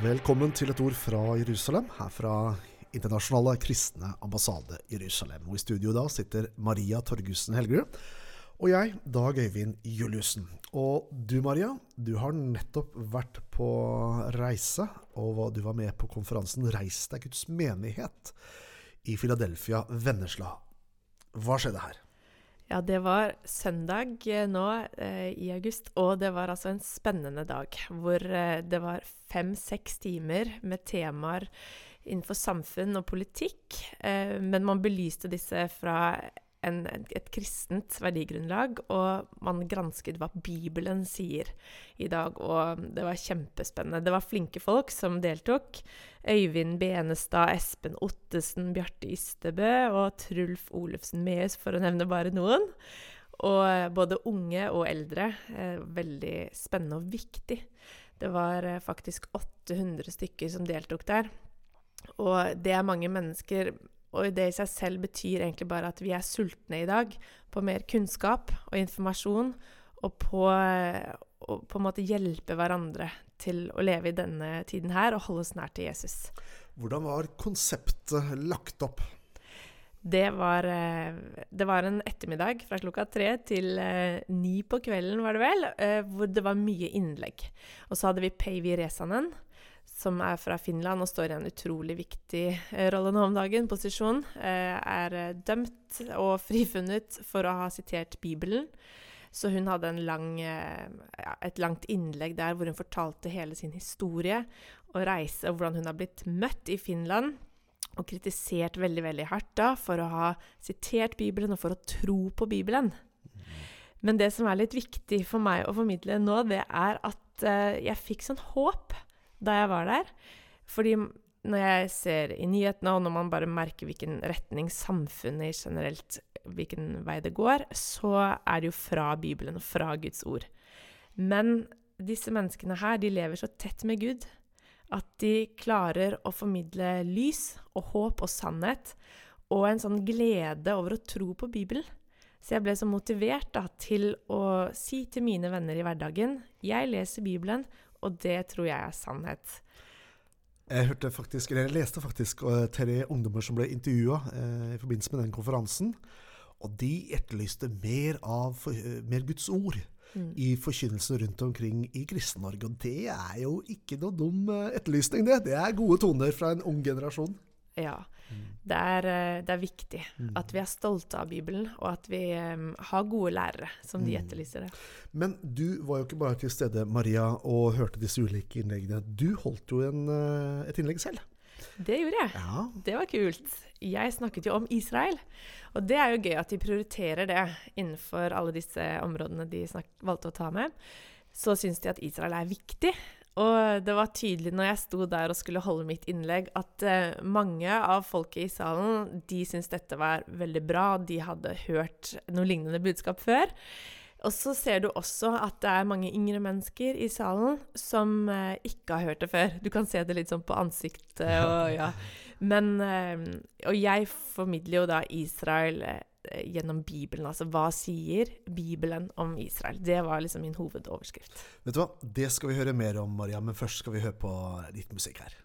Velkommen til et ord fra Jerusalem, her fra Internasjonale kristne ambassade Jerusalem. Og I studio da sitter Maria Torgussen Helgerud og jeg, Dag Øyvind Juliussen. Og du Maria, du har nettopp vært på reise, og du var med på konferansen 'Reis deg Guds menighet' i Philadelphia, Vennesla. Hva skjedde her? Ja, det var søndag eh, nå eh, i august, og det var altså en spennende dag. Hvor eh, det var fem-seks timer med temaer innenfor samfunn og politikk. Eh, men man belyste disse fra en, et kristent verdigrunnlag, og man gransket hva Bibelen sier i dag. Og det var kjempespennende. Det var flinke folk som deltok. Øyvind Benestad, Espen Ottesen, Bjarte Ystebø og Trulf Olufsen Meus, for å nevne bare noen. Og både unge og eldre. Eh, veldig spennende og viktig. Det var eh, faktisk 800 stykker som deltok der. Og det er mange mennesker og det i seg selv betyr egentlig bare at vi er sultne i dag på mer kunnskap og informasjon, og på å på en måte hjelpe hverandre til å leve i denne tiden her og holde oss nær til Jesus. Hvordan var konseptet lagt opp? Det var, eh, det var en ettermiddag fra klokka tre til eh, ni på kvelden, var det vel, eh, hvor det var mye innlegg. Og så hadde vi Peivi Resanen, som er fra Finland og står i en utrolig viktig eh, rolle nå om dagen, posisjon, eh, er eh, dømt og frifunnet for å ha sitert Bibelen. Så hun hadde lang, et langt innlegg der hvor hun fortalte hele sin historie og reise, og hvordan hun har blitt møtt i Finland. Og kritisert veldig veldig hardt da for å ha sitert Bibelen og for å tro på Bibelen. Men det som er litt viktig for meg å formidle nå, det er at jeg fikk sånn håp da jeg var der. Fordi når jeg ser i nyhetene, og når man bare merker hvilken retning samfunnet generelt hvilken vei det går, så er det jo fra Bibelen fra Guds ord. Men disse menneskene her, de lever så tett med Gud at de klarer å formidle lys og håp og sannhet og en sånn glede over å tro på Bibelen. Så jeg ble så motivert da, til å si til mine venner i hverdagen jeg leser Bibelen, og det tror jeg er sannhet. Jeg, hørte faktisk, eller jeg leste faktisk uh, tre ungdommer som ble intervjua eh, i forbindelse med den konferansen. Og de etterlyste mer av uh, mer Guds ord mm. i forkynnelsen rundt omkring i Kristen-Norge. Og det er jo ikke noe dum etterlysning, det. Det er gode toner fra en ung generasjon. Ja. Det er, eh, det er, viktig mm. at vi er stolte av Bibelen, og at vi um, har gode lærere som de mm. etterlyser det. Men du var jo ikke bare til stede, Maria, og hørte disse ulike innleggene. Du holdt jo en, eh, et innlegg selv. Det gjorde jeg. Ja. Det var kult. Jeg snakket jo om Israel. Og det er jo gøy at de prioriterer det innenfor alle disse områdene de valgte å ta med. Så syns de at Israel er viktig. Og det var tydelig når jeg sto der og skulle holde mitt innlegg, at uh, mange av folket i salen de syntes dette var veldig bra. De hadde hørt noe lignende budskap før. Og så ser du også at det er mange yngre mennesker i salen som uh, ikke har hørt det før. Du kan se det litt sånn på ansiktet og ja. Men uh, Og jeg formidler jo da Israel Eh, gjennom Bibelen. Altså hva sier Bibelen om Israel? Det var liksom min hovedoverskrift. Vet du hva, det skal vi høre mer om, Maria, men først skal vi høre på litt musikk her.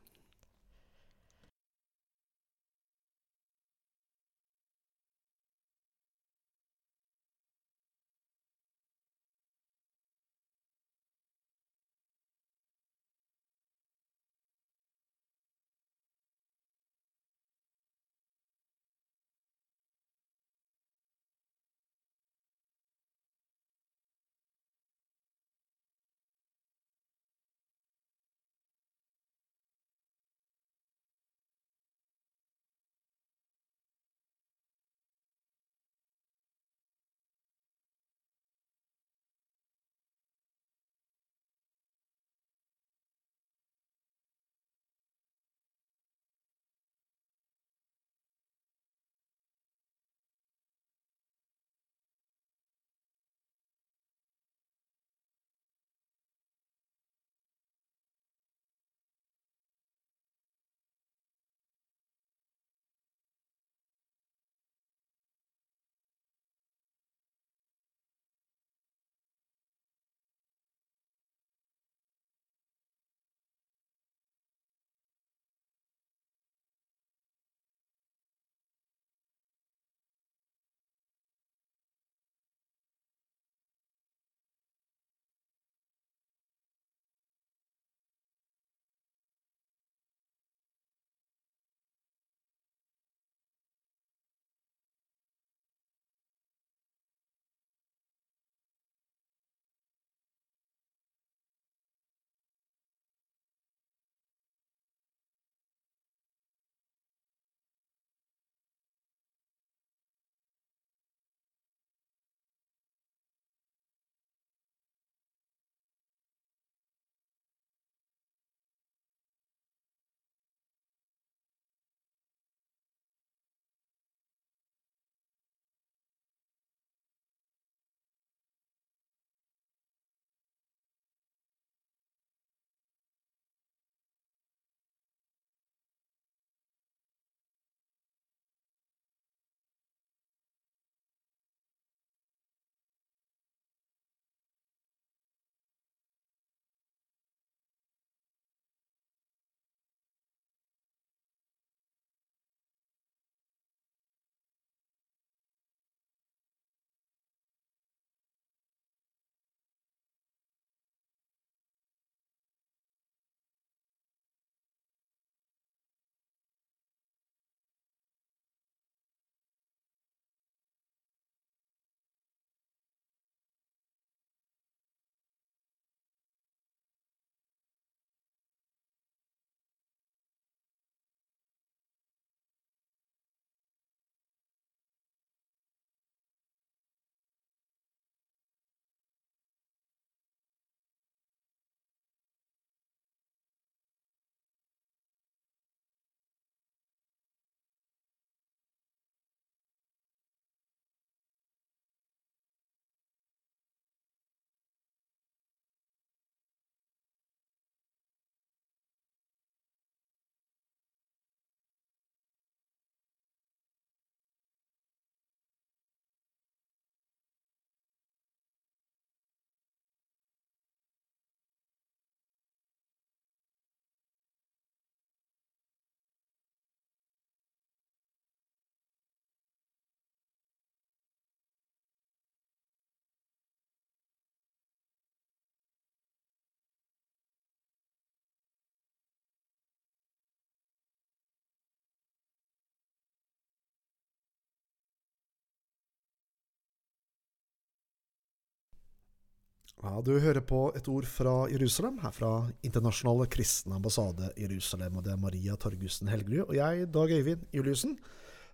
Ja, Du hører på et ord fra Jerusalem, her fra Internasjonale kristne ambassade Jerusalem. Og det er Maria Torgussen Helgerud og jeg, Dag Øyvind Juliussen,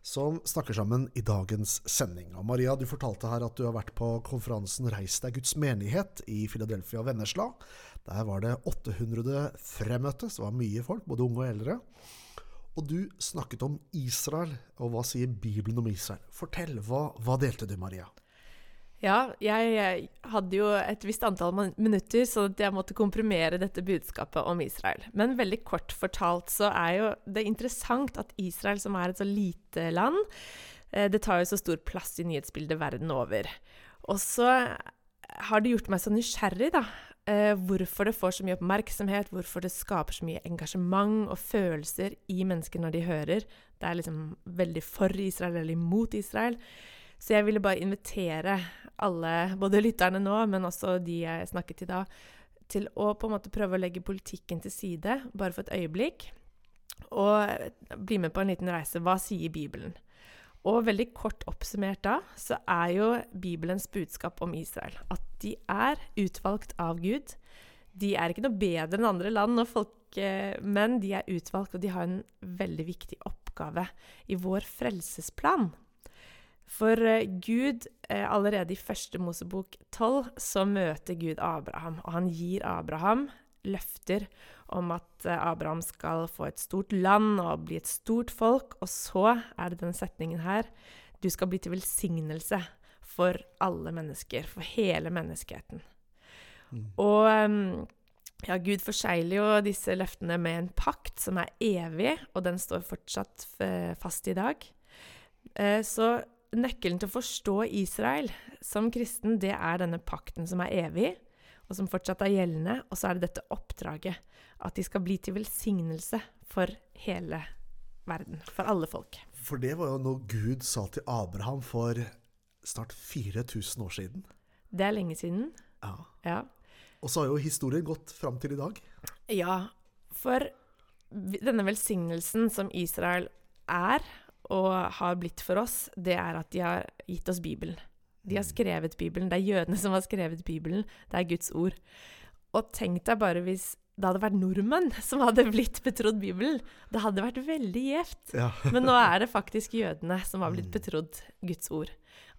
som snakker sammen i dagens sending. Og Maria, du fortalte her at du har vært på konferansen Reis deg Guds menighet i Philadelphia og Vennesla. Der var det 800 fremmøtte, så det var mye folk, både unge og eldre. Og du snakket om Israel, og hva sier Bibelen om Israel? Fortell, hva, hva delte du, Maria? Ja, jeg hadde jo et visst antall minutter, så jeg måtte komprimere dette budskapet om Israel. Men veldig kort fortalt så er jo det interessant at Israel, som er et så lite land, eh, det tar jo så stor plass i nyhetsbildet verden over. Og så har det gjort meg så nysgjerrig, da. Eh, hvorfor det får så mye oppmerksomhet, hvorfor det skaper så mye engasjement og følelser i mennesker når de hører. Det er liksom veldig for Israel eller imot Israel. Så jeg ville bare invitere alle, både lytterne nå, men også de jeg snakket til da, til å på en måte prøve å legge politikken til side, bare for et øyeblikk, og bli med på en liten reise. Hva sier Bibelen? Og veldig kort oppsummert da, så er jo Bibelens budskap om Israel at de er utvalgt av Gud. De er ikke noe bedre enn andre land, folk, men de er utvalgt, og de har en veldig viktig oppgave i vår frelsesplan. For eh, Gud, eh, allerede i første Mosebok 12, så møter Gud Abraham, og han gir Abraham løfter om at eh, Abraham skal få et stort land og bli et stort folk. Og så er det denne setningen her Du skal bli til velsignelse for alle mennesker, for hele menneskeheten. Mm. Og ja, Gud forsegler jo disse løftene med en pakt som er evig, og den står fortsatt fast i dag. Så nøkkelen til å forstå Israel som kristen, det er denne pakten som er evig, og som fortsatt er gjeldende. Og så er det dette oppdraget. At de skal bli til velsignelse for hele verden. For alle folk. For det var jo noe Gud sa til Abraham for snart 4000 år siden. Det er lenge siden. Ja. ja. Og så har jo historien gått fram til i dag. Ja, for denne velsignelsen som Israel er, og har blitt for oss, det er at de har gitt oss Bibelen. De har mm. skrevet Bibelen. Det er jødene som har skrevet Bibelen. Det er Guds ord. Og tenk deg bare hvis det hadde vært nordmenn som hadde blitt betrodd Bibelen. Det hadde vært veldig gjevt. Ja. Men nå er det faktisk jødene som har blitt mm. betrodd Guds ord.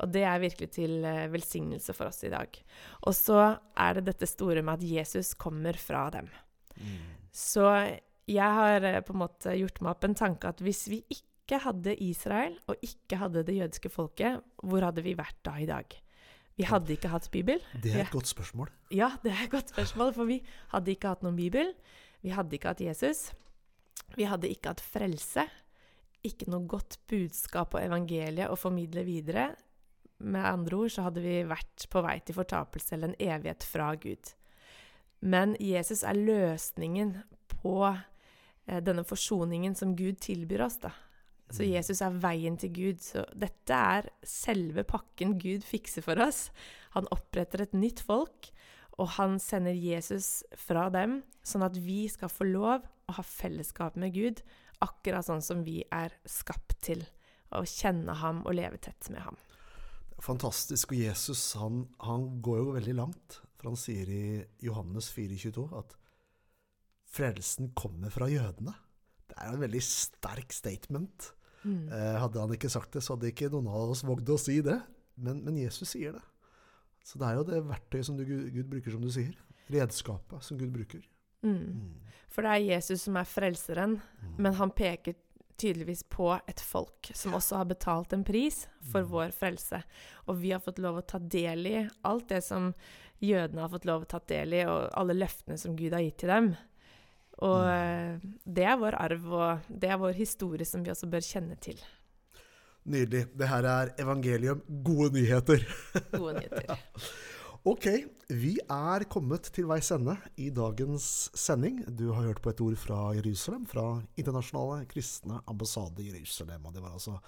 Og det er virkelig til eh, velsignelse for oss i dag. Og så er det dette store med at Jesus kommer fra dem. Mm. Så jeg har eh, på en måte gjort meg opp en tanke at hvis vi ikke ikke hadde Israel og ikke hadde det jødiske folket, hvor hadde vi vært da i dag? Vi hadde ikke hatt Bibel. Det er et godt spørsmål. Ja, det er et godt spørsmål, for vi hadde ikke hatt noen Bibel. Vi hadde ikke hatt Jesus. Vi hadde ikke hatt frelse. Ikke noe godt budskap og evangelie å formidle videre. Med andre ord så hadde vi vært på vei til fortapelse eller en evighet fra Gud. Men Jesus er løsningen på eh, denne forsoningen som Gud tilbyr oss, da. Så Jesus er veien til Gud. Så dette er selve pakken Gud fikser for oss. Han oppretter et nytt folk, og han sender Jesus fra dem, sånn at vi skal få lov å ha fellesskap med Gud, akkurat sånn som vi er skapt til. Å kjenne ham og leve tett med ham. Fantastisk. Og Jesus han, han går jo veldig langt. For han sier i Johannes 4,22 at frelsen kommer fra jødene. Det er en veldig sterk statement. Mm. Eh, hadde han ikke sagt det, så hadde ikke noen av oss vågd å si det. Men, men, Jesus sier det. Så det er jo det verktøyet som du, Gud bruker, som du sier. Redskapet som Gud bruker. Mm. Mm. For det er Jesus som er frelseren, mm. men han peker tydeligvis på et folk som også har betalt en pris for mm. vår frelse. Og vi har fått lov å ta del i alt det som jødene har fått lov å ta del i, og alle løftene som Gud har gitt til dem. Og mm. Eh, det er vår arv, og det er vår historie som vi også bør kjenne til. Nydelig. Det her er evangelium. Gode nyheter. Gode nyheter. ok, vi er kommet til veis ende i dagens sending. Du har hørt på et ord fra Jerusalem, fra Internasjonale kristne ambassade Jerusalem. Og det var altså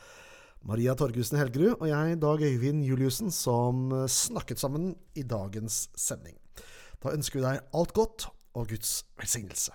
Maria Torgussen Helgerud og jeg, Dag Øyvind Juliussen, som snakket sammen i dagens sending. Da ønsker vi deg alt godt og Guds velsignelse.